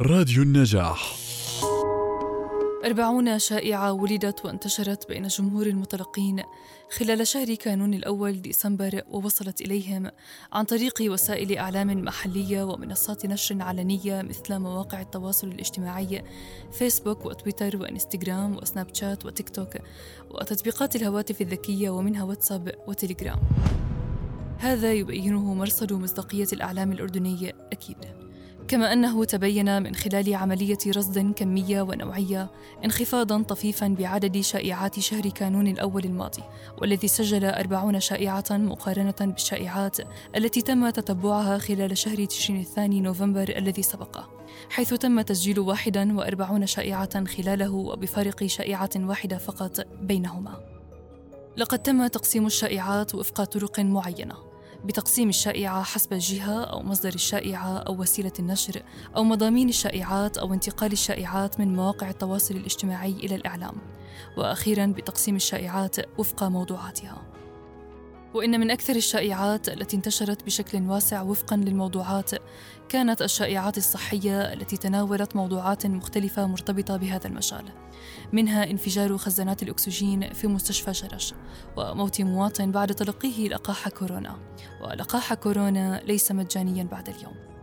راديو النجاح. أربعون شائعة ولدت وانتشرت بين جمهور المتلقين خلال شهر كانون الأول ديسمبر ووصلت إليهم عن طريق وسائل إعلام محلية ومنصات نشر علنية مثل مواقع التواصل الاجتماعي فيسبوك وتويتر وإنستغرام وسناب شات وتيك توك وتطبيقات الهواتف الذكية ومنها واتساب وتليجرام. هذا يبينه مرصد مصداقية الإعلام الأردني أكيد. كما أنه تبين من خلال عملية رصد كمية ونوعية انخفاضا طفيفا بعدد شائعات شهر كانون الأول الماضي والذي سجل أربعون شائعة مقارنة بالشائعات التي تم تتبعها خلال شهر تشرين الثاني نوفمبر الذي سبقه حيث تم تسجيل واحدا وأربعون شائعة خلاله وبفارق شائعة واحدة فقط بينهما. لقد تم تقسيم الشائعات وفق طرق معينة. بتقسيم الشائعة حسب الجهة أو مصدر الشائعة أو وسيلة النشر أو مضامين الشائعات أو انتقال الشائعات من مواقع التواصل الاجتماعي إلى الإعلام. وأخيرا بتقسيم الشائعات وفق موضوعاتها. وإن من أكثر الشائعات التي انتشرت بشكل واسع وفقا للموضوعات كانت الشائعات الصحية التي تناولت موضوعات مختلفة مرتبطة بهذا المجال منها انفجار خزانات الأكسجين في مستشفى شرش وموت مواطن بعد تلقيه لقاح كورونا. ولقاح كورونا ليس مجانيا بعد اليوم.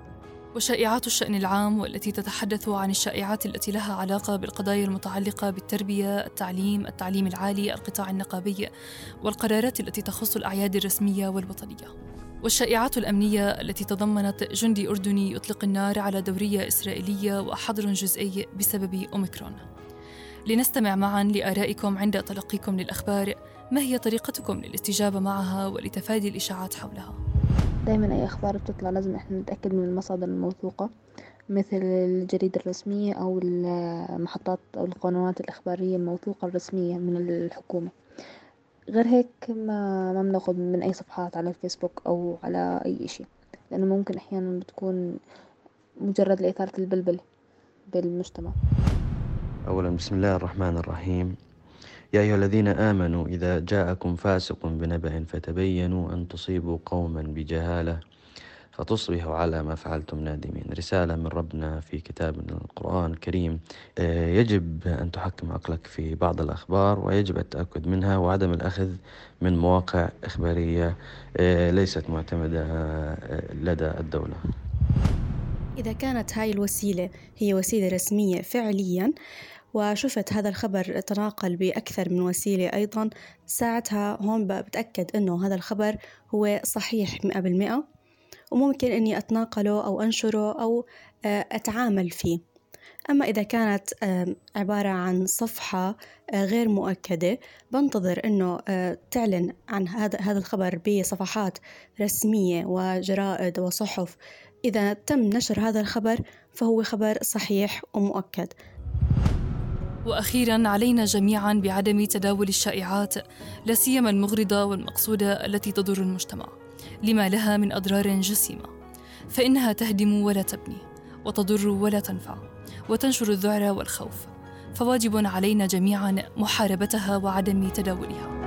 وشائعات الشأن العام والتي تتحدث عن الشائعات التي لها علاقة بالقضايا المتعلقة بالتربية، التعليم، التعليم العالي، القطاع النقابي والقرارات التي تخص الأعياد الرسمية والوطنية. والشائعات الأمنية التي تضمنت جندي أردني يطلق النار على دورية إسرائيلية وحظر جزئي بسبب أوميكرون. لنستمع معا لآرائكم عند تلقيكم للأخبار ما هي طريقتكم للاستجابة معها ولتفادي الإشاعات حولها؟ دايما أي أخبار بتطلع لازم إحنا نتأكد من المصادر الموثوقة مثل الجريدة الرسمية أو المحطات أو القنوات الإخبارية الموثوقة الرسمية من الحكومة. غير هيك ما ما بناخد من أي صفحات على الفيسبوك أو على أي إشي لأنه ممكن أحيانا بتكون مجرد لإثارة البلبل بالمجتمع. أولا بسم الله الرحمن الرحيم. يا أيها الذين آمنوا إذا جاءكم فاسق بنبأ فتبينوا أن تصيبوا قوما بجهالة فتصبحوا على ما فعلتم نادمين. رسالة من ربنا في كتابنا القرآن الكريم. آه، يجب أن تحكم عقلك في بعض الأخبار ويجب التأكد منها وعدم الأخذ من مواقع إخبارية آه، ليست معتمدة آه، لدى الدولة. إذا كانت هاي الوسيلة هي وسيلة رسمية فعليا وشفت هذا الخبر تناقل بأكثر من وسيلة أيضا. ساعتها هون بتأكد أنه هذا الخبر هو صحيح مئة بالمئة. وممكن أني أتناقله أو أنشره أو آه، أتعامل فيه. أما إذا كانت عبارة عن صفحة آه، غير مؤكدة بنتظر أنه آه، تعلن عن هذا هذا الخبر بصفحات رسمية وجرائد وصحف. إذا تم نشر هذا الخبر فهو خبر صحيح ومؤكد. وأخيرا علينا جميعا بعدم تداول الشائعات لا سيما المغرضة والمقصودة التي تضر المجتمع. لما لها من أضرار جسيمة. فإنها تهدم ولا تبني وتضر ولا تنفع وتنشر الذعر والخوف. فواجب علينا جميعا محاربتها وعدم تداولها.